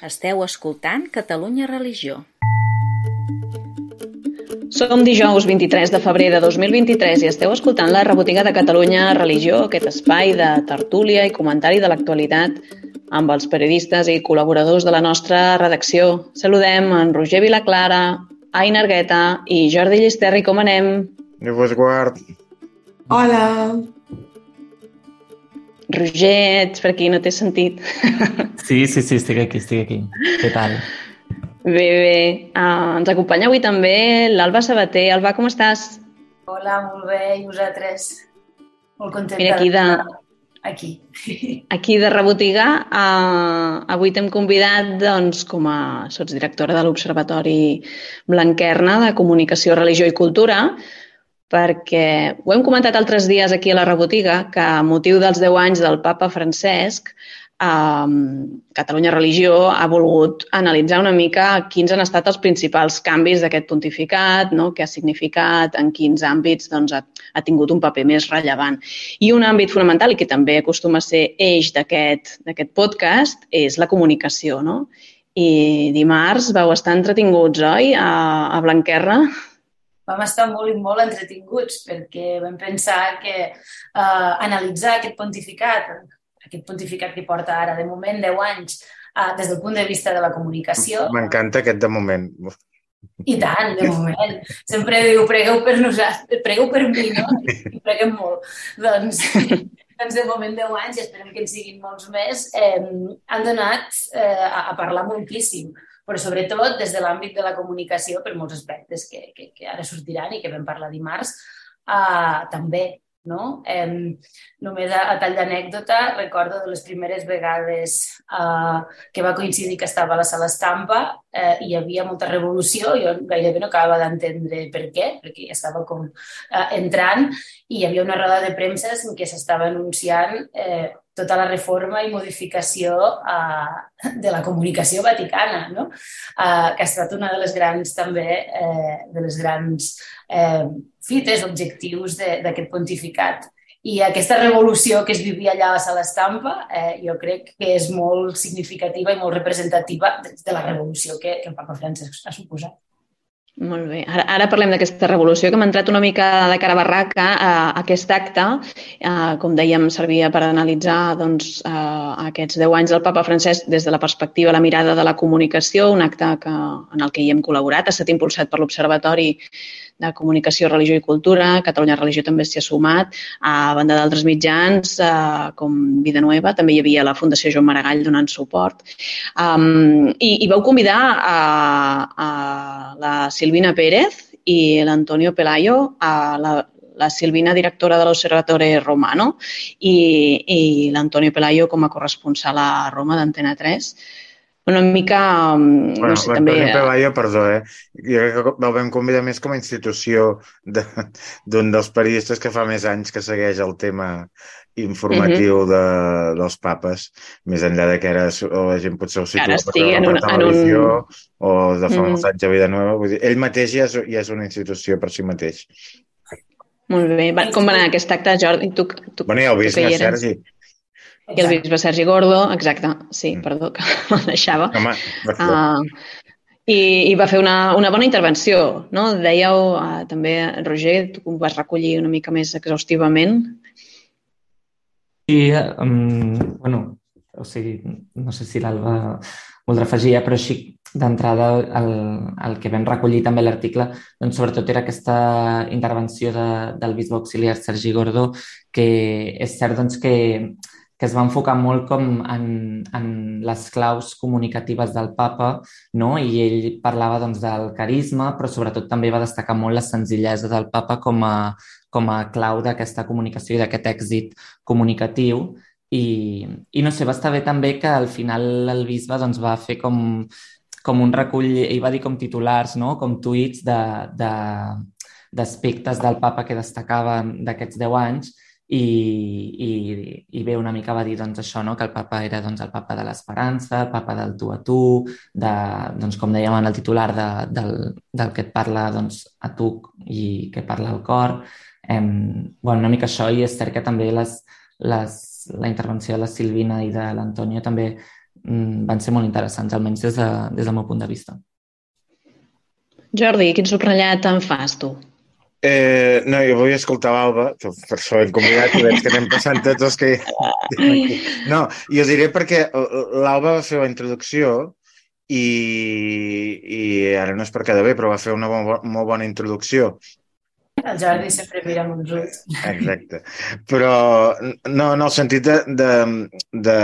Esteu escoltant Catalunya Religió. Som dijous 23 de febrer de 2023 i esteu escoltant la rebotiga de Catalunya Religió, aquest espai de tertúlia i comentari de l'actualitat amb els periodistes i col·laboradors de la nostra redacció. Saludem en Roger Vilaclara, Aina Argueta i Jordi Llisterri. Com anem? Déu vos guard. Hola. Roger, ets per aquí, no t'he sentit. Sí, sí, sí, estic aquí, estic aquí. Què tal? Bé, bé. Uh, ens acompanya avui també l'Alba Sabater. Alba, com estàs? Hola, molt bé. I vosaltres? Molt contenta Mira, aquí de, aquí. aquí de rebotiga. Uh, avui t'hem convidat, doncs, com a sotsdirectora de l'Observatori Blanquerna de Comunicació, Religió i Cultura, perquè ho hem comentat altres dies aquí a la rebotiga, que a motiu dels 10 anys del papa Francesc, eh, Catalunya Religió ha volgut analitzar una mica quins han estat els principals canvis d'aquest pontificat, no? què ha significat, en quins àmbits doncs, ha, ha tingut un paper més rellevant. I un àmbit fonamental, i que també acostuma a ser eix d'aquest podcast, és la comunicació. No? I dimarts vau estar entretinguts, oi, a, a Blanquerna? Vam estar molt i molt entretinguts perquè vam pensar que uh, analitzar aquest pontificat, aquest pontificat que porta ara de moment 10 anys, uh, des del punt de vista de la comunicació... M'encanta aquest de moment. I tant, de moment. Sempre diu, pregueu per nosaltres, pregueu per mi, no? I preguem molt. Doncs, doncs de moment 10 anys, i esperem que en siguin molts més, eh, han donat eh, a, a parlar moltíssim però sobretot des de l'àmbit de la comunicació per molts aspectes que, que, que ara sortiran i que vam parlar dimarts, uh, també. No? Eh, només a, a tall d'anècdota, recordo de les primeres vegades eh, que va coincidir que estava a la sala estampa eh, hi havia molta revolució, jo gairebé no acabava d'entendre per què, perquè ja estava com eh, entrant, i hi havia una roda de premsa en què s'estava anunciant eh, tota la reforma i modificació eh, de la comunicació vaticana, no? eh, que ha estat una de les grans també, eh, de les grans eh, fites, objectius d'aquest pontificat. I aquesta revolució que es vivia allà a Sala Estampa, eh, jo crec que és molt significativa i molt representativa de la revolució que, que el papa Francesc ha suposat. Molt bé. Ara, ara parlem d'aquesta revolució que m'ha entrat una mica de cara a barraca. Eh, aquest acte, eh, com dèiem, servia per analitzar doncs, eh, aquests 10 anys del papa Francesc des de la perspectiva, la mirada de la comunicació, un acte que, en el que hi hem col·laborat, ha estat impulsat per l'Observatori de Comunicació, Religió i Cultura. Catalunya Religió també s'hi ha sumat. A banda d'altres mitjans, eh, com Vida Nueva, també hi havia la Fundació Joan Maragall donant suport. I, I vau convidar a, a la Silvina Pérez i l'Antonio Pelayo, a la, la Silvina, directora de l'Observatori Romano, i, i l'Antonio Pelayo com a corresponsal a Roma d'Antena 3 una mica... Mm, bueno, no sé, també... Pelayo, perdó, eh? Jo el vam convidar més com a institució d'un de, dels periodistes que fa més anys que segueix el tema informatiu uh -huh. de, dels papes, més enllà de que ara la gent potser ho situa per, en per televisió en un... o de fa uh -huh. anys a Vida Nova. Vull dir, ell mateix ja és, ja és una institució per si mateix. Molt bé. Com va anar aquest acte, Jordi? Tu, tu, bueno, ja heu vist, no, Sergi? I el bisbe Sergi Gordo, exacte, sí, mm. perdó, que me'l deixava. Home, uh, i, I va fer una, una bona intervenció, no? Dèieu uh, també, Roger, tu ho vas recollir una mica més exhaustivament. Sí, um, bueno, o sigui, no sé si l'Alba voldrà afegir, però així d'entrada el, el que vam recollir també l'article, doncs sobretot era aquesta intervenció de, del bisbe auxiliar Sergi Gordo, que és cert doncs, que que es va enfocar molt com en, en les claus comunicatives del papa, no? i ell parlava doncs, del carisma, però sobretot també va destacar molt la senzillesa del papa com a, com a clau d'aquesta comunicació i d'aquest èxit comunicatiu. I, I no sé, va estar bé també que al final el bisbe doncs, va fer com, com un recull, ell va dir com titulars, no? com tuits d'aspectes de, de, del papa que destacaven d'aquests 10 anys, i, i, i bé, una mica va dir doncs, això, no? que el papa era doncs, el papa de l'esperança, el papa del tu a tu, de, doncs, com dèiem en el titular, de, del, del que et parla doncs, a tu i que parla el cor. Em, bueno, una mica això, i és cert que també les, les, la intervenció de la Silvina i de l'Antonio també mm, van ser molt interessants, almenys des, de, des del meu punt de vista. Jordi, quin subratllat en fas tu? Eh, no, jo vull escoltar l'Alba, per això hem convidat i veig que anem passant tots els que... No, jo diré perquè l'Alba va fer la introducció i, i ara no és per quedar bé, però va fer una bo molt bona introducció el Jordi sempre mira amb uns ulls. Exacte. Però no, en el sentit de... de, de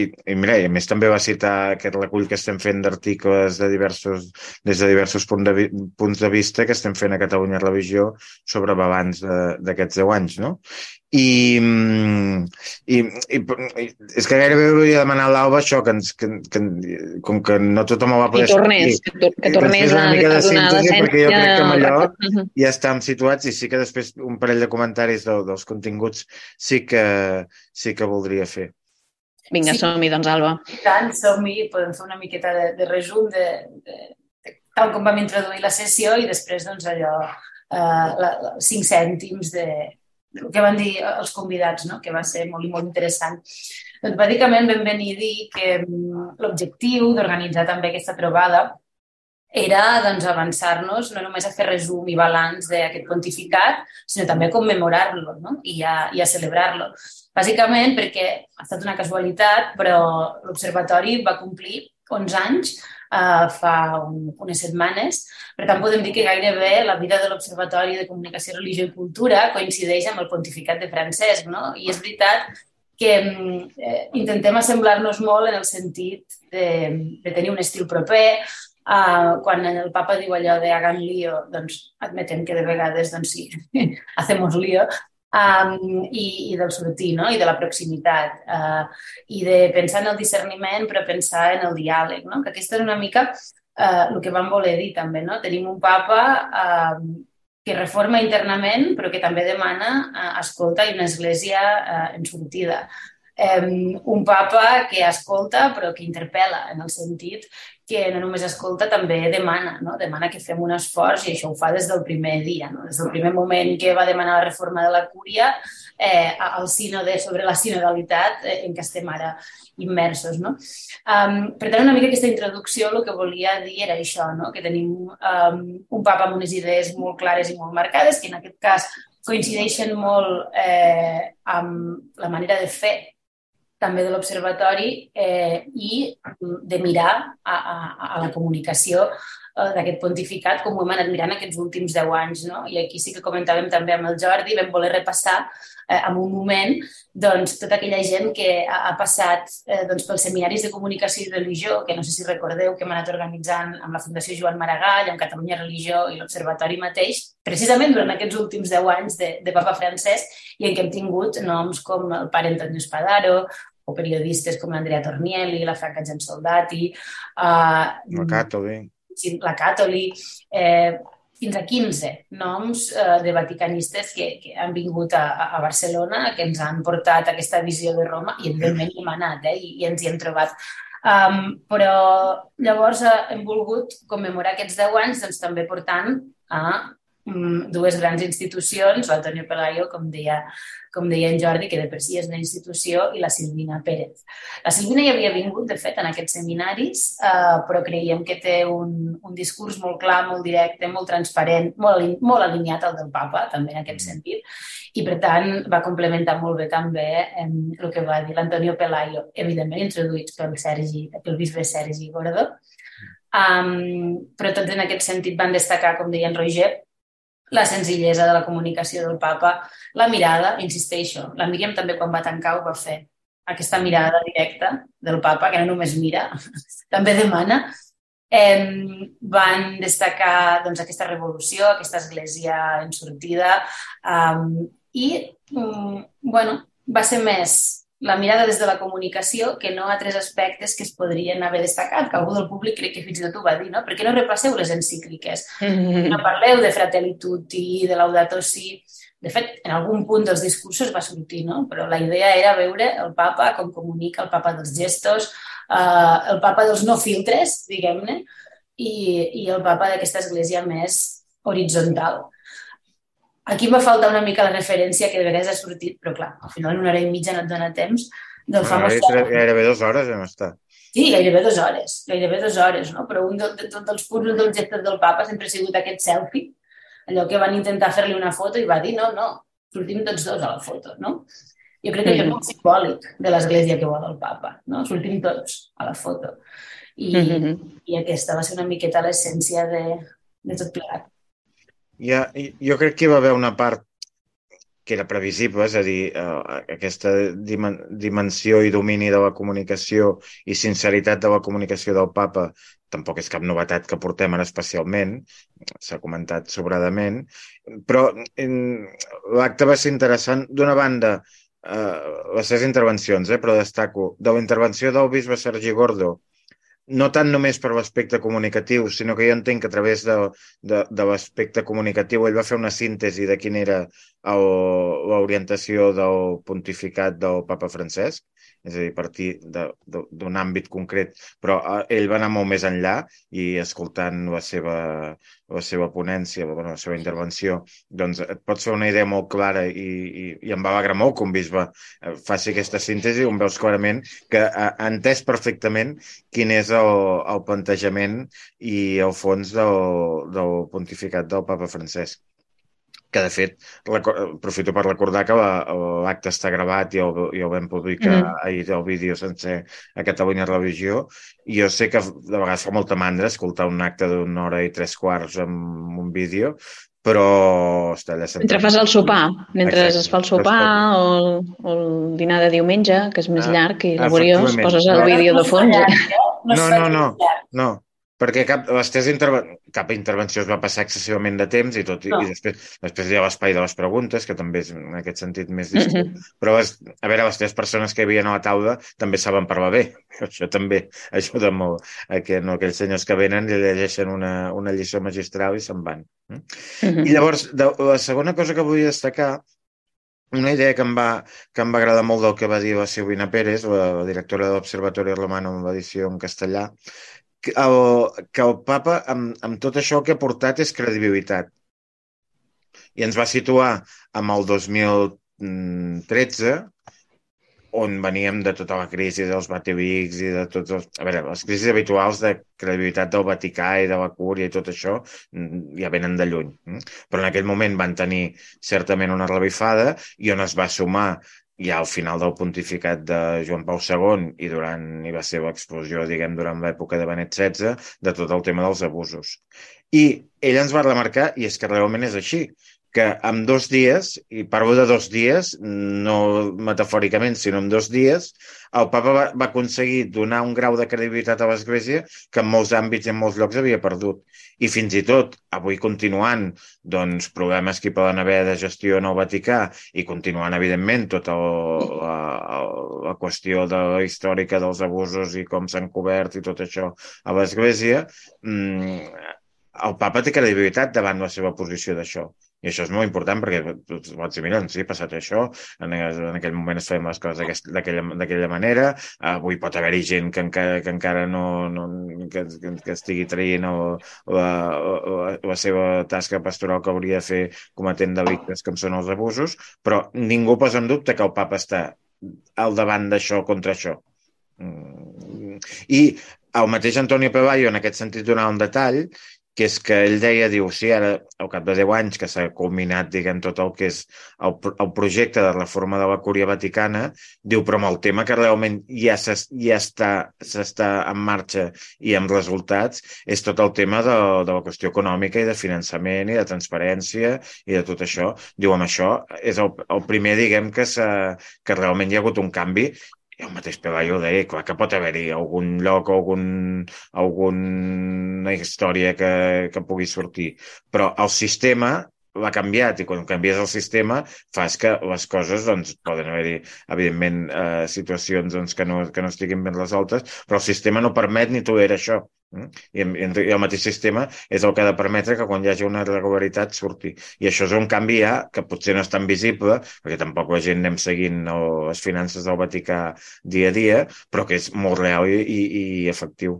i, I mira, i a més també va citar aquest recull que estem fent d'articles de diversos, des de diversos punts de, punts de vista que estem fent a Catalunya Revisió sobre balanç d'aquests 10 anys, no? I, i, i, i és que gairebé volia demanar a l'Alba això, que, ens, que, que, com que no tothom ho va poder I tornés, que, tor que tornés a, a, a donar l'essència. Perquè jo crec que amb allò ja estem situats i sí que després un parell de comentaris de, dels continguts sí que, sí que voldria fer. Vinga, sí. som-hi, doncs, Alba. I tant, som-hi, podem fer una miqueta de, de resum de, de, de, tal com vam introduir la sessió i després, doncs, allò, eh, la, la, cinc cèntims de, el que van dir els convidats, no? que va ser molt i molt interessant. Doncs bàsicament vam venir a dir que mm, l'objectiu d'organitzar també aquesta trobada era doncs, avançar-nos no només a fer resum i balanç d'aquest pontificat, sinó també a commemorar-lo no? I, a, i a celebrar-lo. Bàsicament perquè ha estat una casualitat, però l'Observatori va complir 11 anys uh, fa un, unes setmanes. Per tant, podem dir que gairebé la vida de l'Observatori de Comunicació, Religió i Cultura coincideix amb el pontificat de Francesc, no? I és veritat que eh, intentem assemblar-nos molt en el sentit de, de tenir un estil proper, Uh, quan el papa diu allò de hagan lío, doncs admetem que de vegades, doncs sí, hacemos lío, um, i, i del sortir, no? i de la proximitat, uh, i de pensar en el discerniment, però pensar en el diàleg, no? que aquesta és una mica uh, el que vam voler dir també. No? Tenim un papa uh, que reforma internament, però que també demana uh, escolta i una església uh, en sortida. Um, un papa que escolta però que interpel·la en el sentit que no només escolta, també demana, no? demana que fem un esforç i això ho fa des del primer dia, no? des del primer moment que va demanar la reforma de la cúria eh, al sínode sobre la sinodalitat eh, en què estem ara immersos. No? Um, per tant, una mica aquesta introducció el que volia dir era això, no? que tenim um, un papa amb unes idees molt clares i molt marcades, que en aquest cas coincideixen molt eh, amb la manera de fer també de l'observatori eh, i de mirar a, a, a la comunicació eh, d'aquest pontificat com ho hem anat mirant aquests últims 10 anys. No? I aquí sí que comentàvem també amb el Jordi, vam voler repassar eh, en un moment doncs, tota aquella gent que ha, ha passat eh, doncs, pels seminaris de comunicació i religió, que no sé si recordeu que hem anat organitzant amb la Fundació Joan Maragall, amb Catalunya Religió i l'Observatori mateix, precisament durant aquests últims 10 anys de, de Papa Francesc i en què hem tingut noms com el pare Antonio Espadaro o periodistes com l'Andrea Tornielli, la Franca Soldati... Uh, la Catoli. La Catoli, eh, fins a 15 noms eh, de vaticanistes que, que han vingut a, a Barcelona, que ens han portat aquesta visió de Roma i evidentment hem anat eh, i, i ens hi hem trobat. Um, però llavors eh, hem volgut commemorar aquests 10 anys doncs, també portant a dues grans institucions, l'Antonio Pelayo, com deia com deia en Jordi, que de per si és una institució, i la Silvina Pérez. La Silvina ja havia vingut, de fet, en aquests seminaris, eh, però creiem que té un, un discurs molt clar, molt directe, molt transparent, molt, molt alineat al del papa, també en aquest sentit, i per tant va complementar molt bé també en el que va dir l'Antonio Pelayo, evidentment introduïts pel Sergi, pel bisbe Sergi Gordó, um, però tots en aquest sentit van destacar, com deia en Roger, la senzillesa de la comunicació del papa, la mirada, insisteixo, la Míriam també quan va tancar ho va fer, aquesta mirada directa del papa, que no només mira, també demana, eh, van destacar doncs, aquesta revolució, aquesta església en sortida, eh, i, mm, bueno, va ser més la mirada des de la comunicació que no a tres aspectes que es podrien haver destacat, que algú del públic crec que fins i tot ho va dir, no? Per què no repasseu les encícliques? No parleu de Fratelli Tutti, de Laudato Si... De fet, en algun punt dels discursos va sortir, no? Però la idea era veure el papa com comunica, el papa dels gestos, eh, el papa dels no filtres, diguem-ne, i, i el papa d'aquesta església més horitzontal. Aquí em va faltar una mica la referència que de vegades ha sortit, però clar, al final en una hora i mitja no et dona temps del famós... No, gairebé dues hores hem estat. Sí, gairebé dues hores, gairebé dues hores, no? Però un de, de tots els punts dels gestos del papa sempre ha sigut aquest selfie, allò que van intentar fer-li una foto i va dir no, no, sortim tots dos a la foto, no? Jo crec que això és molt simbòlic de l'església que vol el papa, no? Sortim tots a la foto. I, mm -hmm. i aquesta va ser una miqueta l'essència de, de tot plegat. Ja, jo crec que hi va haver una part que era previsible, és a dir, eh, aquesta dimen dimensió i domini de la comunicació i sinceritat de la comunicació del papa tampoc és cap novetat que portem ara especialment, s'ha comentat sobradament, però l'acte va ser interessant. D'una banda, eh, les seves intervencions, eh, però destaco, de la intervenció del bisbe Sergi Gordo, no tant només per l'aspecte comunicatiu, sinó que jo entenc que a través de, de, de l'aspecte comunicatiu ell va fer una síntesi de quina era l'orientació del pontificat del papa Francesc és a dir, partir d'un àmbit concret, però eh, ell va anar molt més enllà i escoltant la seva, la seva ponència, la, la seva intervenció, doncs et pots fer una idea molt clara i, i, i em va alegrar molt que un bisbe eh, faci aquesta síntesi on veus clarament que ha entès perfectament quin és el, el plantejament i el fons del, del pontificat del papa Francesc que de fet aprofito per recordar que l'acte està gravat i el, i el vam publicar mm. ahir el vídeo sencer a Catalunya Religió i jo sé que de vegades fa molta mandra escoltar un acte d'una hora i tres quarts amb un vídeo però està allà sempre. Mentre fas el sopar, mentre Exacte. es fa el sopar o el, o el dinar de diumenge, que és més ah, llarg i laboriós, poses el vídeo de fons. No, no, no, no, perquè cap, les teves interven cap intervenció es va passar excessivament de temps i tot, no. i després, després hi ha l'espai de les preguntes, que també és en aquest sentit més distret. Mm -hmm. Però, les, a veure, les tres persones que hi havia a la taula també saben parlar bé. Això també ajuda molt a que no, aquells senyors que venen i llegeixen una, una lliçó magistral i se'n van. Mm -hmm. I llavors, de, la segona cosa que vull destacar una idea que em, va, que em va agradar molt del que va dir la Silvina Pérez, la, la directora de l'Observatori Romano en l'edició en castellà, el, que el papa, amb, amb tot això, que ha portat és credibilitat. I ens va situar amb el 2013, on veníem de tota la crisi dels Batevics i de tots els... A veure, les crisis habituals de credibilitat del Vaticà i de la Cúria i tot això mm, ja venen de lluny. Mm? Però en aquell moment van tenir certament una revifada i on es va sumar ja al final del pontificat de Joan Pau II i durant i va ser l'explosió, diguem, durant l'època de Benet XVI, de tot el tema dels abusos. I ell ens va remarcar, i és que realment és així, que en dos dies, i parlo de dos dies, no metafòricament, sinó en dos dies, el papa va, va aconseguir donar un grau de credibilitat a l'Església que en molts àmbits i en molts llocs havia perdut. I fins i tot, avui continuant, doncs, problemes que hi poden haver de gestió en el Vaticà i continuant, evidentment, tota la, la qüestió de la històrica dels abusos i com s'han cobert i tot això a l'Església, mmm, el papa té credibilitat davant la seva posició d'això. I això és molt important perquè tu pots dir, mira, sí, ha passat això, en, en aquell moment es feien les coses d'aquella manera, avui pot haver-hi gent que encara, que encara no, no que, que estigui traient o, la, la, la seva tasca pastoral que hauria de fer cometent delictes com són els abusos, però ningú posa en dubte que el papa està al davant d'això contra això. Mm. I el mateix Antonio Pevallo, en aquest sentit, donava un detall, que és que ell deia, diu, sí, ara, al cap de 10 anys que s'ha culminat, diguem, tot el que és el, el projecte de reforma de la Cúria Vaticana, diu, però amb el tema que realment ja, ja està, s'està en marxa i amb resultats, és tot el tema de, de la qüestió econòmica i de finançament i de transparència i de tot això. Diu, amb això és el, el primer, diguem, que, que realment hi ha hagut un canvi el mateix Pelayo deia, clar que pot haver-hi algun lloc algun, alguna història que, que pugui sortir. Però el sistema l'ha canviat i quan canvies el sistema fas que les coses, doncs, poden haver-hi, evidentment, eh, situacions doncs, que, no, que no estiguin ben resoltes, però el sistema no permet ni tolera això. Mm? I, i, el mateix sistema és el que ha de permetre que quan hi hagi una irregularitat surti. I això és un canvi ja que potser no és tan visible, perquè tampoc la gent anem seguint no, les finances del Vaticà dia a dia, però que és molt real i, i, i efectiu.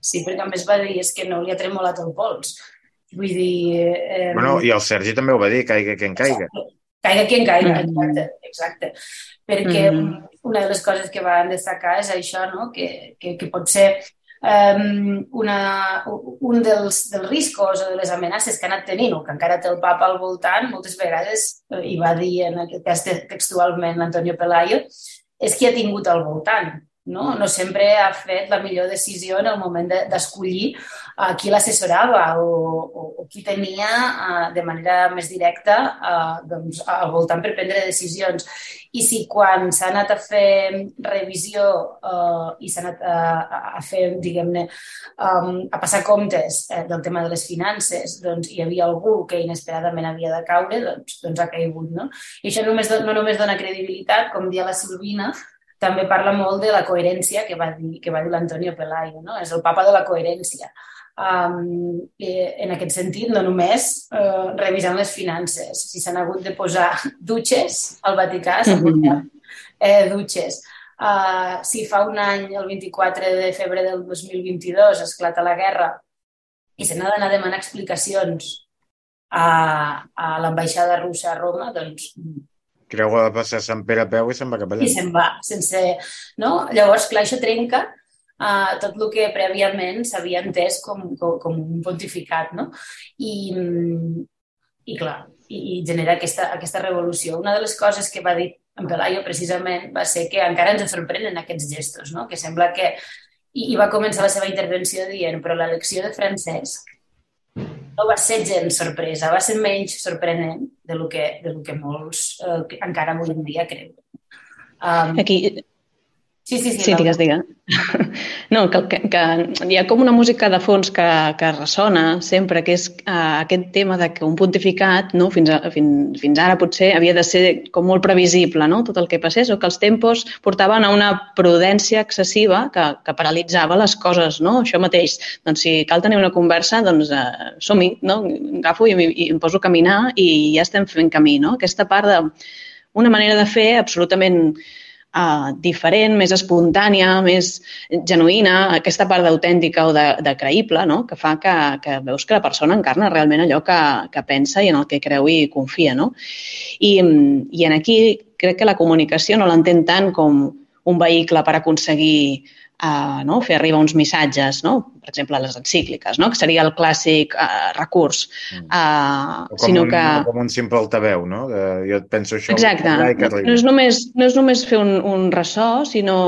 Sí, perquè a més va dir és que no li ha tremolat el pols Vull dir... Eh, bueno, i el Sergi també ho va dir, caiga que en caiga. Caiga qui en caiga, mm. exacte, exacte. Perquè mm. una de les coses que van destacar és això, no? que, que, que pot ser um, una, un dels, dels riscos o de les amenaces que ha anat tenint o que encara té el papa al voltant, moltes vegades, eh, i va dir en aquest cas textualment l'Antonio Pelayo, és qui ha tingut al voltant no? no sempre ha fet la millor decisió en el moment d'escollir de, uh, qui l'assessorava o, o, o qui tenia uh, de manera més directa uh, doncs, al voltant per prendre decisions. I si quan s'ha anat a fer revisió uh, i s'ha anat a, a fer, diguem-ne, um, a passar comptes eh, del tema de les finances, doncs hi havia algú que inesperadament havia de caure, doncs, doncs ha caigut. No? I això només, no només dona credibilitat, com dia la Silvina, també parla molt de la coherència que va dir, que va dir l'Antonio Pelayo, no? és el papa de la coherència. Um, en aquest sentit, no només uh, revisant les finances. Si s'han hagut de posar dutxes al Vaticà, s'han mm -hmm. eh, dutxes. Uh, si fa un any, el 24 de febrer del 2022, esclata la guerra i se n'ha d'anar a demanar explicacions a, a l'ambaixada russa a Roma, doncs Creu que passar Sant Pere a peu i se'n va cap allà. I se'n va, sense... No? Llavors, clar, això trenca uh, tot el que prèviament s'havia entès com, com, com un pontificat, no? I, i clar, i, i genera aquesta, aquesta revolució. Una de les coses que va dir en Pelayo precisament va ser que encara ens sorprenen aquests gestos, no? que sembla que... I, I va començar la seva intervenció dient però l'elecció de Francesc no va ser gens sorpresa, va ser menys sorprenent de lo que, de lo que molts eh, encara avui en dia creuen. Um, Aquí, Sí, sí, sí. Sí, digues, digues. No, que, que, que hi ha com una música de fons que, que ressona sempre, que és uh, aquest tema de que un pontificat, no, fins, a, fins, fins ara potser havia de ser com molt previsible, no?, tot el que passés, o que els tempos portaven a una prudència excessiva que, que paralitzava les coses, no? Això mateix. Doncs si cal tenir una conversa, doncs uh, som-hi, no? Agafo i, i em poso a caminar i ja estem fent camí, no? Aquesta part de una manera de fer absolutament uh, diferent, més espontània, més genuïna, aquesta part d'autèntica o de, de creïble, no? que fa que, que veus que la persona encarna realment allò que, que pensa i en el que creu i confia. No? I, I en aquí crec que la comunicació no l'entén tant com un vehicle per aconseguir uh, no? fer arribar uns missatges, no? per exemple, les encícliques, no? que seria el clàssic uh, recurs. Uh, com sinó un, que... Com un simple altaveu, no? De, jo et penso això... Exacte. No és, només, no és només fer un, un ressò, sinó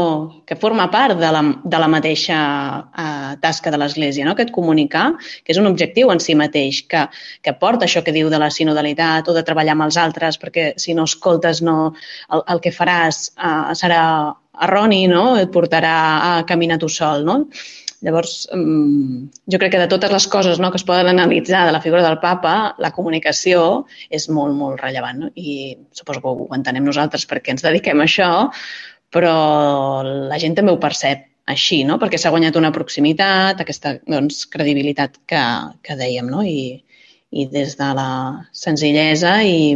que forma part de la, de la mateixa uh, tasca de l'Església, no? aquest comunicar, que és un objectiu en si mateix, que, que porta això que diu de la sinodalitat o de treballar amb els altres, perquè si no escoltes no, el, el que faràs uh, serà erroni, no? et portarà a caminar tu sol. No? Llavors, mm, jo crec que de totes les coses no, que es poden analitzar de la figura del papa, la comunicació és molt, molt rellevant. No? I suposo que ho entenem nosaltres perquè ens dediquem a això, però la gent també ho percep així, no? perquè s'ha guanyat una proximitat, aquesta doncs, credibilitat que, que dèiem, no? I, i des de la senzillesa i,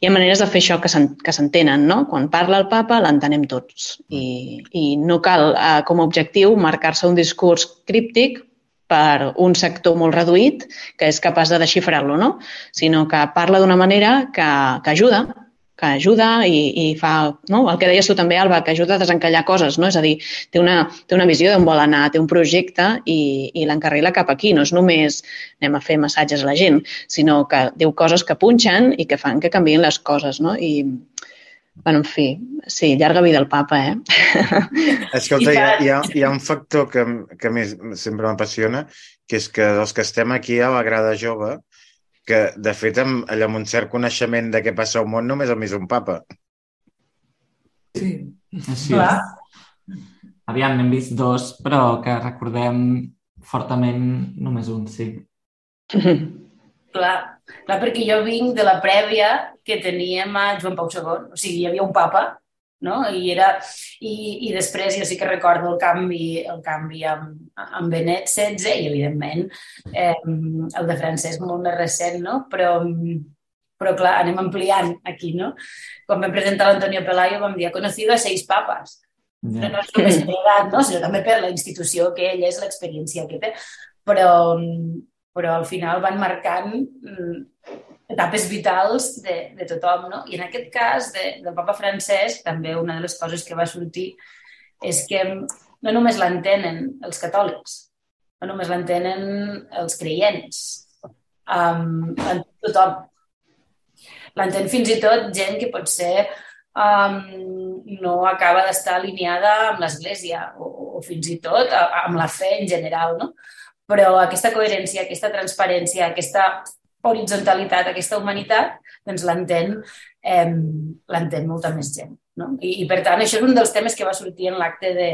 hi ha maneres de fer això que s'entenen, no? Quan parla el papa l'entenem tots i, i no cal eh, com a objectiu marcar-se un discurs críptic per un sector molt reduït que és capaç de desxifrar-lo, no? Sinó que parla d'una manera que, que ajuda, que ajuda i, i fa, no? el que deies tu també, Alba, que ajuda a desencallar coses, no? És a dir, té una, té una visió d'on vol anar, té un projecte i, i l'encarrila cap aquí. No és només anem a fer massatges a la gent, sinó que diu coses que punxen i que fan que canvien les coses, no? I, Bueno, en fi, sí, llarga vida al papa, eh? Escolta, hi ha, hi ha, hi ha un factor que, que a mi sempre m'apassiona, que és que els que estem aquí a la grada jove, que, de fet, amb, allò, amb un cert coneixement de què passa al món, només hem vist un papa. Sí, així Clar. és. Aviam, n'hem vist dos, però que recordem fortament només un, sí. Clar, clar, perquè jo vinc de la prèvia que teníem a Joan Pau II. O sigui, hi havia un papa no? I, era, i, i després jo sí que recordo el canvi, el canvi amb, amb Benet XVI i, evidentment, eh, el de Francesc molt més recent, no? Però, però clar, anem ampliant aquí, no? Quan vam presentar l'Antonio Pelayo vam dir, ha conocido a seis papas. Yeah. No és només per edat, no? sinó també per la institució que ell és, l'experiència que té. Però, però al final van marcant etapes vitals de, de tothom. No? I en aquest cas de, del papa francès, també una de les coses que va sortir és que no només l'entenen els catòlics, no només l'entenen els creients, um, tothom. L'entén fins i tot gent que potser um, no acaba d'estar alineada amb l'Església o, o fins i tot amb la fe en general, no? Però aquesta coherència, aquesta transparència, aquesta horizontalitat, aquesta humanitat, doncs l'entén eh, l'entén molta més gent. No? I, I, per tant, això és un dels temes que va sortir en l'acte de,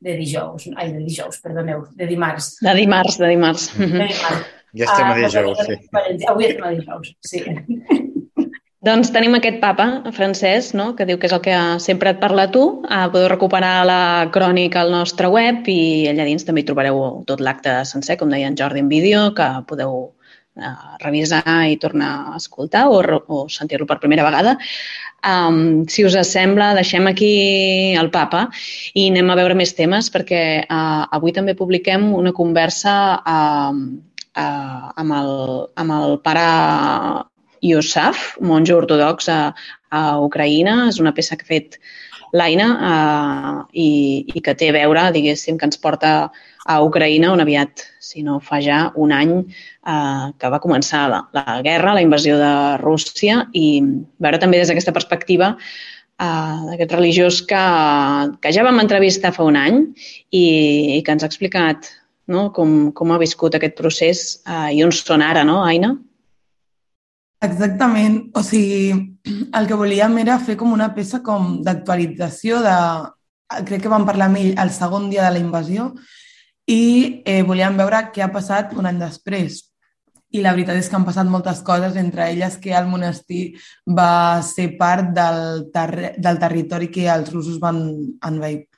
de dijous, ai, de dijous, perdoneu, de dimarts. De dimarts, de dimarts. De dimarts. Ja estem a ah, dijous, sí. Avui estem a dijous, sí. Doncs tenim aquest papa francès, no? que diu que és el que sempre et parla tu. Uh, podeu recuperar la crònica al nostre web i allà dins també hi trobareu tot l'acte sencer, com deia en Jordi en vídeo, que podeu revisar i tornar a escoltar o, o sentir-lo per primera vegada. Um, si us sembla, deixem aquí el papa i anem a veure més temes perquè uh, avui també publiquem una conversa uh, uh, amb, el, amb el pare Yosaf, monjo ortodox a, a Ucraïna. És una peça que ha fet l'Aina eh, i, i que té a veure, diguéssim, que ens porta a Ucraïna, on aviat, si no fa ja un any, eh, que va començar la, la guerra, la invasió de Rússia, i veure també des d'aquesta perspectiva eh, d'aquest religiós que, que ja vam entrevistar fa un any i, i que ens ha explicat no, com, com ha viscut aquest procés eh, i on són ara, no, Aina? Exactament. O sigui, el que volíem era fer com una peça com d'actualització de... Crec que vam parlar amb ell el segon dia de la invasió i eh, volíem veure què ha passat un any després. I la veritat és que han passat moltes coses, entre elles que el monestir va ser part del, ter del territori que els russos van envair.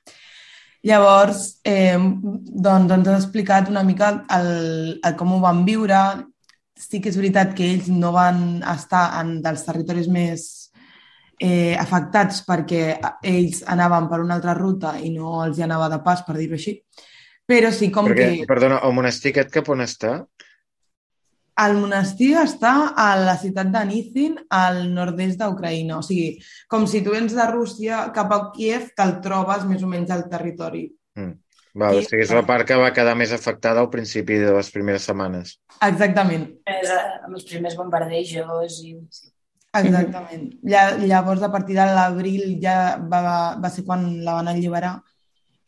Llavors, eh, doncs ens ha explicat una mica el, el com ho van viure, sí que és veritat que ells no van estar en dels territoris més eh, afectats perquè ells anaven per una altra ruta i no els hi anava de pas, per dir-ho així. Però sí com perquè, que... Perdona, el monestir aquest cap on està? El monestir està a la ciutat de Nizin, al nord-est d'Ucraïna. O sigui, com si tu vens de Rússia cap a Kiev, te'l trobes més o menys al territori. Mm. Val, I... o sigui, és la part que va quedar més afectada al principi de les primeres setmanes. Exactament. És, eh, amb els primers bombardejos i... Exactament. Llavors, a partir de l'abril ja va, va ser quan la van alliberar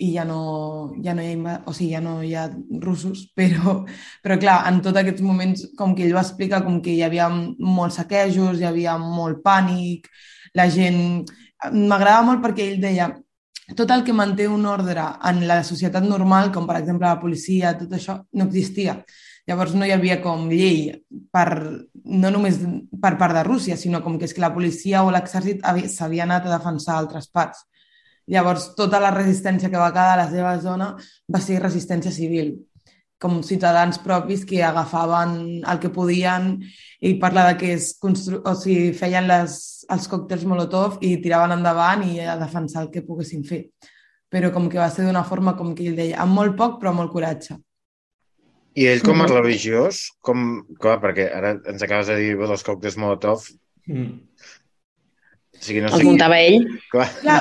i ja no, ja no, hi ha, o sigui, ja no hi ha russos, però, però clar, en tots aquests moments, com que ell va explicar, com que hi havia molts saquejos, hi havia molt pànic, la gent... M'agradava molt perquè ell deia tot el que manté un ordre en la societat normal, com per exemple la policia, tot això, no existia. Llavors no hi havia com llei per, no només per part de Rússia, sinó com que és que la policia o l'exèrcit s'havia anat a defensar altres parts. Llavors, tota la resistència que va quedar a la seva zona va ser resistència civil com ciutadans propis que agafaven el que podien i parla de que es constru... o sigui, feien les, els còctels Molotov i tiraven endavant i a defensar el que poguessin fer. Però com que va ser d'una forma, com que ell deia, amb molt poc però amb molt coratge. I ell com a religiós, com, clar, perquè ara ens acabes de dir dels còctels Molotov, mm. O sigui, no els muntava ell. Clar. clar.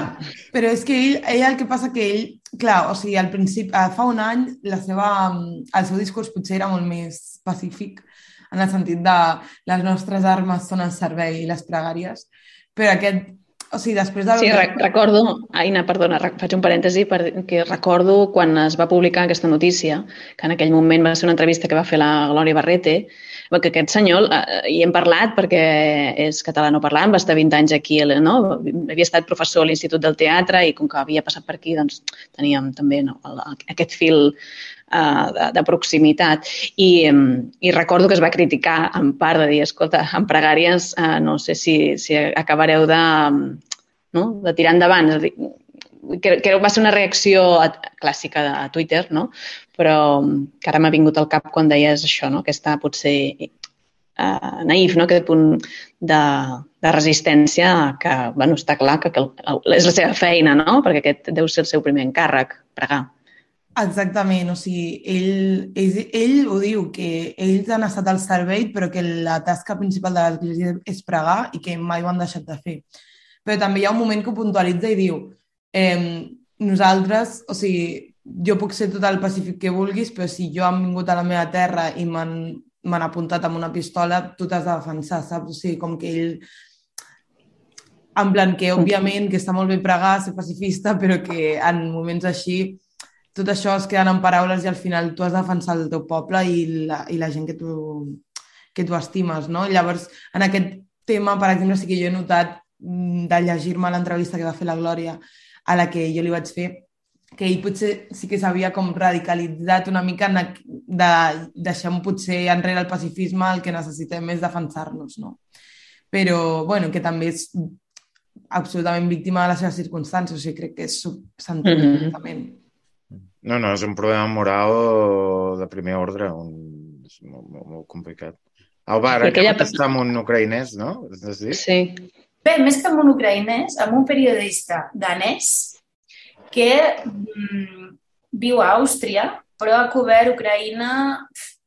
Però és que ell, ell el que passa que ell, clar, o sigui, al principi, eh, fa un any, la seva, el seu discurs potser era molt més pacífic, en el sentit de les nostres armes són el servei i les pregàries, però aquest, o sigui, després de... Sí, re recordo, Aina, perdona, faig un parèntesi, perquè recordo quan es va publicar aquesta notícia, que en aquell moment va ser una entrevista que va fer la Glòria Barrete, que aquest senyor, eh, hi hem parlat perquè és catalanoparlant, va estar 20 anys aquí, no? havia estat professor a l'Institut del Teatre i com que havia passat per aquí, doncs teníem també no, aquest fil uh, de, de proximitat. I, I recordo que es va criticar en part de dir, escolta, en pregàries uh, no sé si, si acabareu de, no? de tirar endavant. És a dir, que, que va ser una reacció clàssica de Twitter, no? però que ara m'ha vingut al cap quan deies això, no? aquesta potser uh, naïf, no? aquest punt de, de resistència que, bueno, està clar que, que és la seva feina, no? perquè aquest deu ser el seu primer encàrrec, pregar. Exactament, o sigui, ell, ell, ell ho diu, que ells han estat al servei però que la tasca principal de l'Església és pregar i que mai ho han deixat de fer. Però també hi ha un moment que ho puntualitza i diu eh, nosaltres, o sigui, jo puc ser tot el pacífic que vulguis, però si jo han vingut a la meva terra i m'han apuntat amb una pistola, tu t'has de defensar, saps? O sigui, com que ell en plan que, òbviament, que està molt bé pregar, ser pacifista, però que en moments així tot això es queden en paraules i al final tu has de defensar el teu poble i la, i la gent que tu, que tu estimes, no? Llavors, en aquest tema, per exemple, sí que jo he notat mm, de llegir-me l'entrevista que va fer la Glòria a la que jo li vaig fer, que ell potser sí que s'havia com radicalitzat una mica de, de deixar potser enrere el pacifisme, el que necessitem és defensar-nos, no? Però, bueno, que també és absolutament víctima de les seves circumstàncies, o sigui, crec que és s'entén mm -hmm. No, no, és un problema moral de primer ordre, un... és molt, molt, molt complicat. Alba, ara aquella... que està amb un ucraïnès, no? Dit? Sí. Bé, més que amb un ucraïnès, amb un periodista danès que mm, viu a Àustria, però ha cobert Ucraïna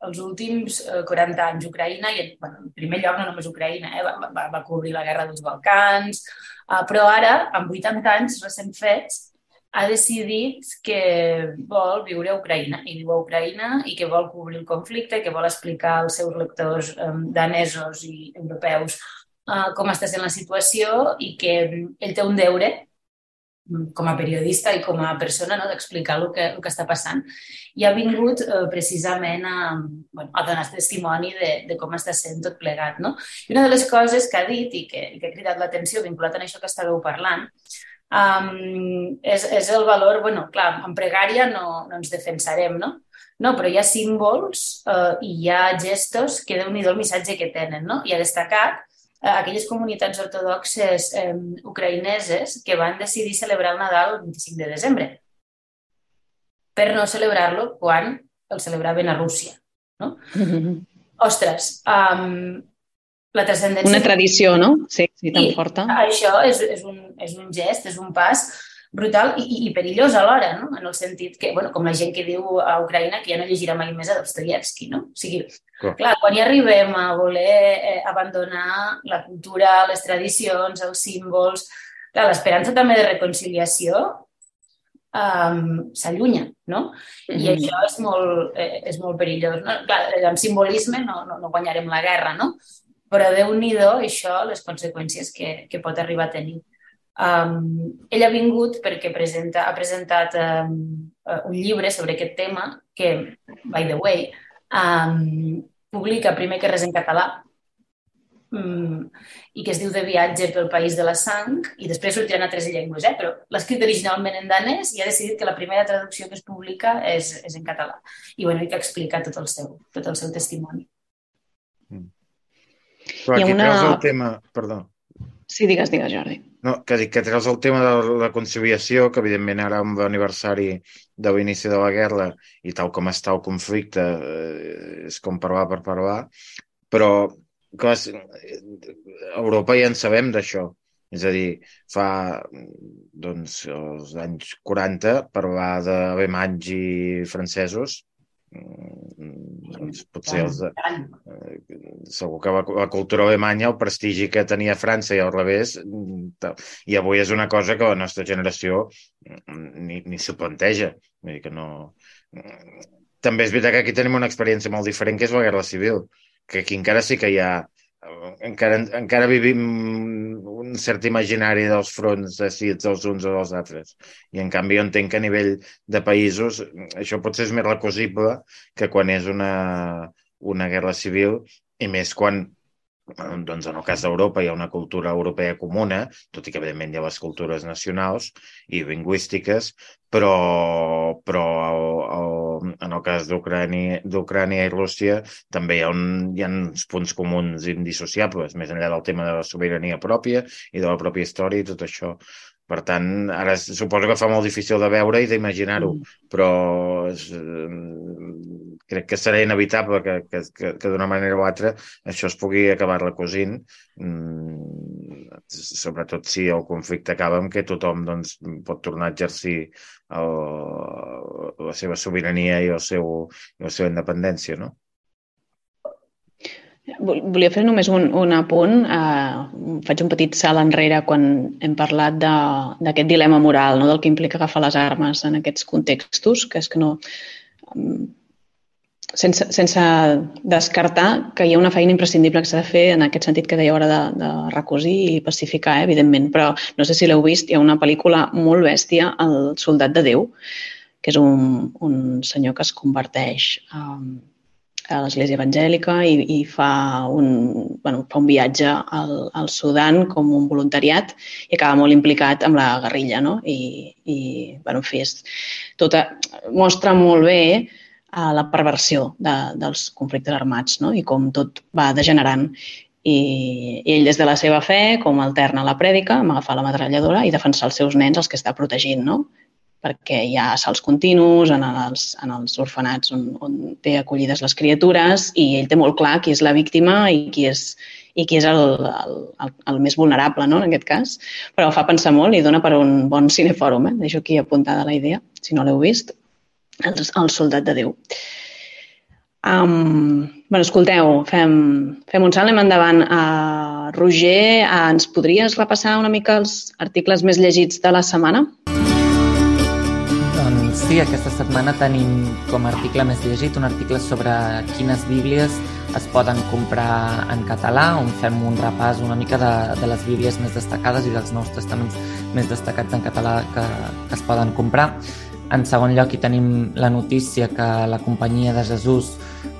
els últims eh, 40 anys. Ucraïna, i bueno, en primer lloc no només Ucraïna, eh, va, va, va cobrir la guerra dels Balcans, eh, però ara, amb 80 anys recent fets, ha decidit que vol viure a Ucraïna i viu a Ucraïna i que vol cobrir el conflicte, que vol explicar als seus lectors um, danesos i europeus uh, com està sent la situació i que ell té un deure com a periodista i com a persona no, d'explicar el, que, el que està passant. I ha vingut eh, precisament a, bueno, a donar testimoni de, de com està sent tot plegat. No? I una de les coses que ha dit i que, i que ha cridat l'atenció vinculat a això que estàveu parlant um, és, és el valor, bueno, clar, en pregària no, no ens defensarem, no? No, però hi ha símbols uh, i hi ha gestos que déu nhi el missatge que tenen, no? I ha destacat aquelles comunitats ortodoxes um, ucraïneses que van decidir celebrar el Nadal el 25 de desembre per no celebrar-lo quan el celebraven a Rússia, no? Mm -hmm. Ostres, um, la transcendència... Una tradició, no? Sí, sí, tan I forta. Això és, és, un, és un gest, és un pas brutal i, i perillós alhora, no? en el sentit que, bueno, com la gent que diu a Ucraïna que ja no llegirà mai més a Dostoyevsky, no? O sigui, clar, clar quan hi arribem a voler eh, abandonar la cultura, les tradicions, els símbols, clar, l'esperança també de reconciliació um, s'allunya, no? I mm -hmm. això és molt, eh, és molt perillós. No? Clar, amb simbolisme no, no, no guanyarem la guerra, no? però déu nhi això, les conseqüències que, que pot arribar a tenir. Um, ell ha vingut perquè presenta, ha presentat um, un llibre sobre aquest tema que, by the way, um, publica primer que res en català um, i que es diu De viatge pel país de la sang i després sortiran a tres llengües, eh? però l'ha escrit originalment en danès i ha decidit que la primera traducció que es publica és, és en català. I bueno, i que explica tot el seu, tot el seu testimoni. Mm. Però aquí una... treus el tema... Perdó. Sí, digues, digues, Jordi. No, que dic que treus el tema de la conciliació, que evidentment ara amb l'aniversari de l'inici de la guerra i tal com està el conflicte eh, és com parlar per parlar, però clar, Europa ja en sabem d'això. És a dir, fa doncs, els anys 40 parlar d'alemanys i francesos doncs potser els de, eh, segur que la, la cultura alemanya, el prestigi que tenia França i al revés, mm, i avui és una cosa que la nostra generació mm, ni, ni s'ho planteja. Vull dir que no... També és veritat que aquí tenim una experiència molt diferent, que és la Guerra Civil, que aquí encara sí que hi ha encara, encara vivim un cert imaginari dels fronts decidits els uns o dels altres. I en canvi jo entenc que a nivell de països això potser és més recosible que quan és una, una guerra civil i més quan doncs en el cas d'Europa hi ha una cultura europea comuna, tot i que evidentment hi ha les cultures nacionals i lingüístiques, però, però el, el, en el cas d'Ucrània i Rússia també hi ha, un, hi ha uns punts comuns indissociables, més enllà del tema de la sobirania pròpia i de la pròpia història i tot això. Per tant, ara suposo que fa molt difícil de veure i d'imaginar-ho, mm. però és, crec que serà inevitable que, que, que, que d'una manera o altra això es pugui acabar recosint, mm, sobretot si el conflicte acaba amb que tothom doncs, pot tornar a exercir el, la seva sobirania i, el seu, i la seva independència, no? Volia fer només un, un apunt. Uh, faig un petit salt enrere quan hem parlat d'aquest dilema moral, no? del que implica agafar les armes en aquests contextos, que és que no... Um, sense, sense descartar que hi ha una feina imprescindible que s'ha de fer en aquest sentit que deia hora de, de recosir i pacificar, eh, evidentment, però no sé si l'heu vist, hi ha una pel·lícula molt bèstia, El soldat de Déu, que és un, un senyor que es converteix um, a l'església evangèlica i, i fa, un, bueno, fa un viatge al, al Sudan com un voluntariat i acaba molt implicat amb la guerrilla, no? I, i bueno, en fi, és tota, mostra molt bé a la perversió de, dels conflictes armats no? i com tot va degenerant. I, I ell, des de la seva fe, com alterna la prèdica, amb agafar la metralladora i defensar els seus nens, els que està protegint, no? Perquè hi ha assalts continus en els, en els orfenats on, on té acollides les criatures i ell té molt clar qui és la víctima i qui és, i qui és el, el, el, el més vulnerable, no?, en aquest cas. Però fa pensar molt i dona per un bon cinefòrum. Eh? Deixo aquí apuntada la idea, si no l'heu vist el, el soldat de Déu. Um, bueno, escolteu, fem, fem un salt, anem endavant. Uh, Roger, uh, ens podries repassar una mica els articles més llegits de la setmana? Doncs sí, aquesta setmana tenim com a article més llegit un article sobre quines bíblies es poden comprar en català, on fem un repàs una mica de, de les bíblies més destacades i dels nous testaments més destacats en català que, que es poden comprar. En segon lloc, hi tenim la notícia que la companyia de Jesús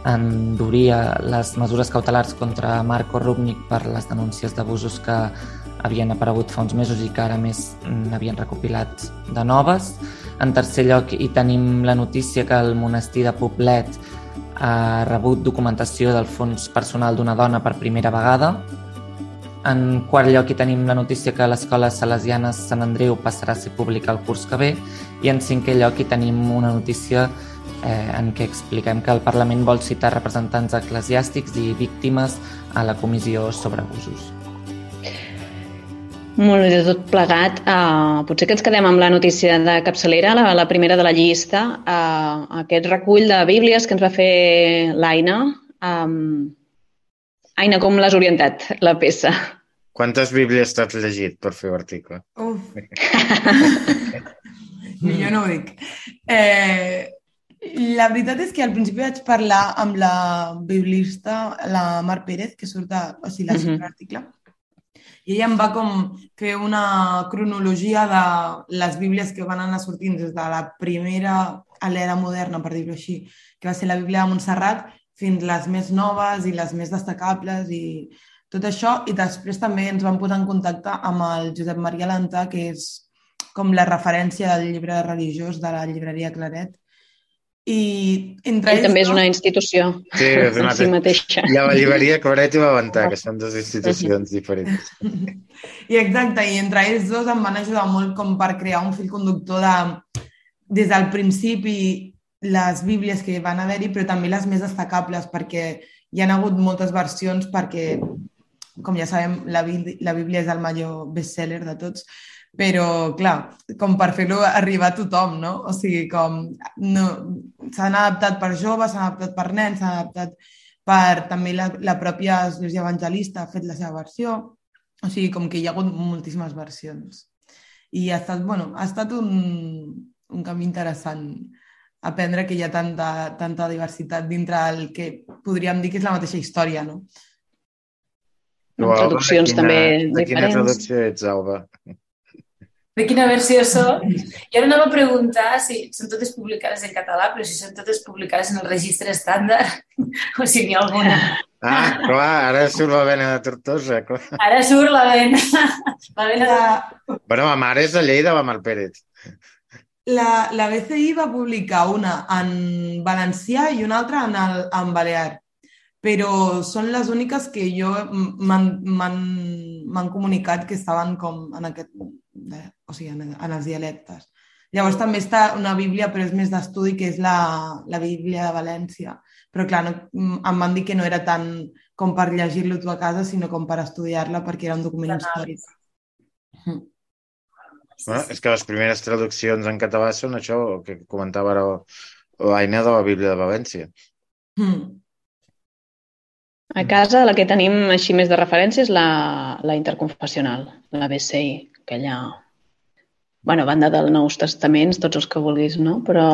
enduria les mesures cautelars contra Marco Rubnik per les denúncies d'abusos que havien aparegut fa uns mesos i que ara més n'havien recopilat de noves. En tercer lloc, hi tenim la notícia que el monestir de Poblet ha rebut documentació del fons personal d'una dona per primera vegada en quart lloc hi tenim la notícia que l'Escola Salesiana Sant Andreu passarà a ser pública el curs que ve i en cinquè lloc hi tenim una notícia eh, en què expliquem que el Parlament vol citar representants eclesiàstics i víctimes a la comissió sobre abusos. Molt bé, de tot plegat. Uh, potser que ens quedem amb la notícia de capçalera, la, la primera de la llista, uh, aquest recull de bíblies que ens va fer l'Aina. Um, Aina, com l'has orientat, la peça? Quantes bíblies t'has llegit per fer l'article? Uf. Ni jo no ho dic. Eh, la veritat és que al principi vaig parlar amb la biblista, la Mar Pérez, que surt a, o sigui, la uh -huh. l'article, i ella em va com fer una cronologia de les bíblies que van anar sortint des de la primera a l'era moderna, per dir-ho així, que va ser la Bíblia de Montserrat, fins les més noves i les més destacables i tot això. I després també ens vam posar en contacte amb el Josep Maria Lantà, que és com la referència del llibre religiós de la llibreria Claret. I entre Ell ells, també és una institució sí, és una... si mateixa. Hi ha la llibreria Claret i la Ventà, que són dues institucions diferents. I exacte, i entre ells dos em van ajudar molt com per crear un fil conductor de, des del principi les bíblies que van haver-hi, però també les més destacables, perquè hi han hagut moltes versions perquè, com ja sabem, la, la Bíblia és el major bestseller de tots, però, clar, com per fer-lo arribar a tothom, no? O sigui, com no, s'han adaptat per joves, s'han adaptat per nens, s'han adaptat per també la, la pròpia església evangelista ha fet la seva versió. O sigui, com que hi ha hagut moltíssimes versions. I ha estat, bueno, ha estat un, un camí interessant aprendre que hi ha tanta, tanta diversitat dintre del que podríem dir que és la mateixa història, no? Amb traduccions quina, també de diferents. quina traducció ets, Alba? De quina versió són? I ara anava a preguntar si són totes publicades en català, però si són totes publicades en el registre estàndard o si n'hi ha alguna. Ah, clar, ara surt la vena de Tortosa, clar. Ara surt la vena. La vena de... Bueno, ma mare és de Lleida, la Mar Pérez. La, la BCI va publicar una en valencià i una altra en, el, en balear, però són les úniques que jo m'han comunicat que estaven com en aquest, o sigui, en, en els dialectes. Llavors també està una bíblia, però és més d'estudi, que és la, la bíblia de València. Però clar, no, em van dir que no era tant com per llegir-lo tu a casa, sinó com per estudiar-la perquè era un document històric. Bueno, és que les primeres traduccions en català són això que comentava ara l'Aina de la Bíblia de València. Mm. A casa la que tenim així més de referència és la, la interconfessional, la BCI, aquella... bueno, banda del Nous Testaments, tots els que vulguis, no? Però,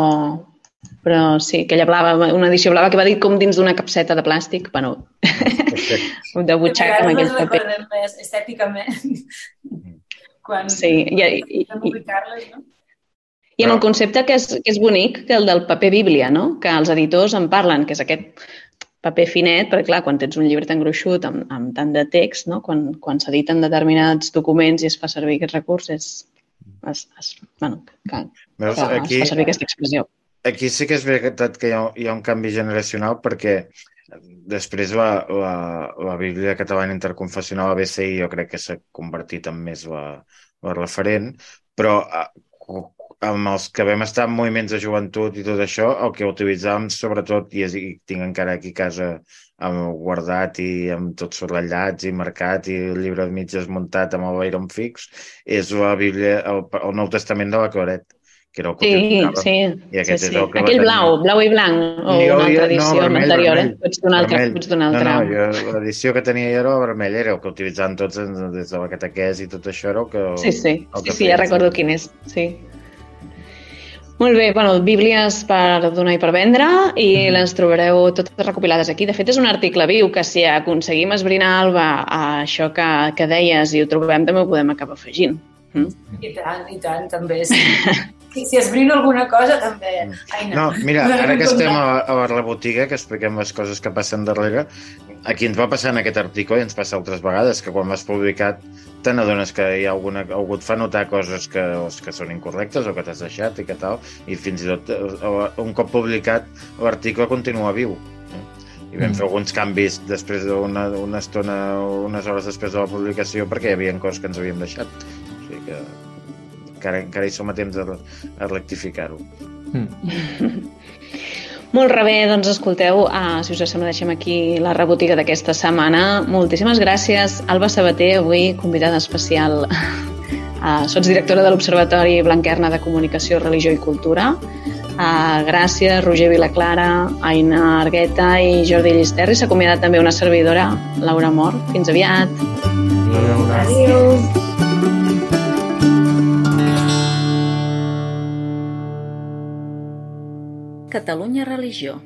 però sí, aquella blava, una edició blava que va dir com dins d'una capseta de plàstic, bueno, de butxaca amb aquell paper. més estèticament quan Sí, i, i, i, no? I amb el concepte que és, que és bonic, que el del paper bíblia, no? que els editors en parlen, que és aquest paper finet, perquè clar, quan tens un llibre tan gruixut, amb, amb tant de text, no? quan, quan s'editen determinats documents i es fa servir aquest recurs, és, es, es, bueno, que, Veus, que aquí, es fa servir aquesta expressió. aquí sí que és veritat que hi ha, hi ha un canvi generacional perquè després la, la, la Bíblia catalana interconfessional, la BCI, jo crec que s'ha convertit en més la, la referent, però eh, amb els que vam estar en moviments de joventut i tot això, el que utilitzàvem sobretot, i, és, i tinc encara aquí a casa amb guardat i amb tots ratllats i marcat i el llibre mig desmuntat amb el Iron Fix, és la Bíblia, el, el Nou Testament de la Claret, que era el que Sí, utilitzàvem. sí, I sí, aquest és sí. el que Aquell blau, blau i blanc, o Jo una altra edició vermell, anterior, vermell, eh? Pots d'una altra, vermell. pots d'una altra. No, no, jo, l'edició que tenia jo era la vermella, era el que utilitzaven tots des de la catequesi i tot això era el que... Sí, sí, el sí, que sí, ja feien. recordo quin és, sí. Molt bé, bueno, bíblies per donar i per vendre i les trobareu totes recopilades aquí. De fet, és un article viu que si aconseguim esbrinar, Alba, a això que, que deies i ho trobem, també ho podem acabar afegint. Mm? I tant, i tant, també. Sí. Si, si esbrino alguna cosa, també. Ai, No, mira, ara que estem a, a la rebotiga, que expliquem les coses que passen darrere, aquí ens va passar en aquest article i ens passa altres vegades, que quan l'has publicat te n'adones que hi ha alguna, algú et fa notar coses que, que són incorrectes o que t'has deixat i que tal, i fins i tot eh, un cop publicat l'article continua viu. eh? I vam Mm. fer alguns canvis després d'una una estona, unes hores després de la publicació, perquè hi havia coses que ens havíem deixat. O sigui que encara, encara hi som a temps de, a rectificar-ho. Mm. Molt rebé, doncs escolteu, uh, si us sembla deixem aquí la rebotiga d'aquesta setmana. Moltíssimes gràcies, Alba Sabater, avui convidada especial. Uh, sots directora de l'Observatori Blanquerna de Comunicació, Religió i Cultura. Uh, gràcies, Roger Vilaclara, Aina Argueta i Jordi Llisterri. S'ha acomiadat també una servidora, Laura Mor. Fins aviat. Adéu. Catalunya Religió.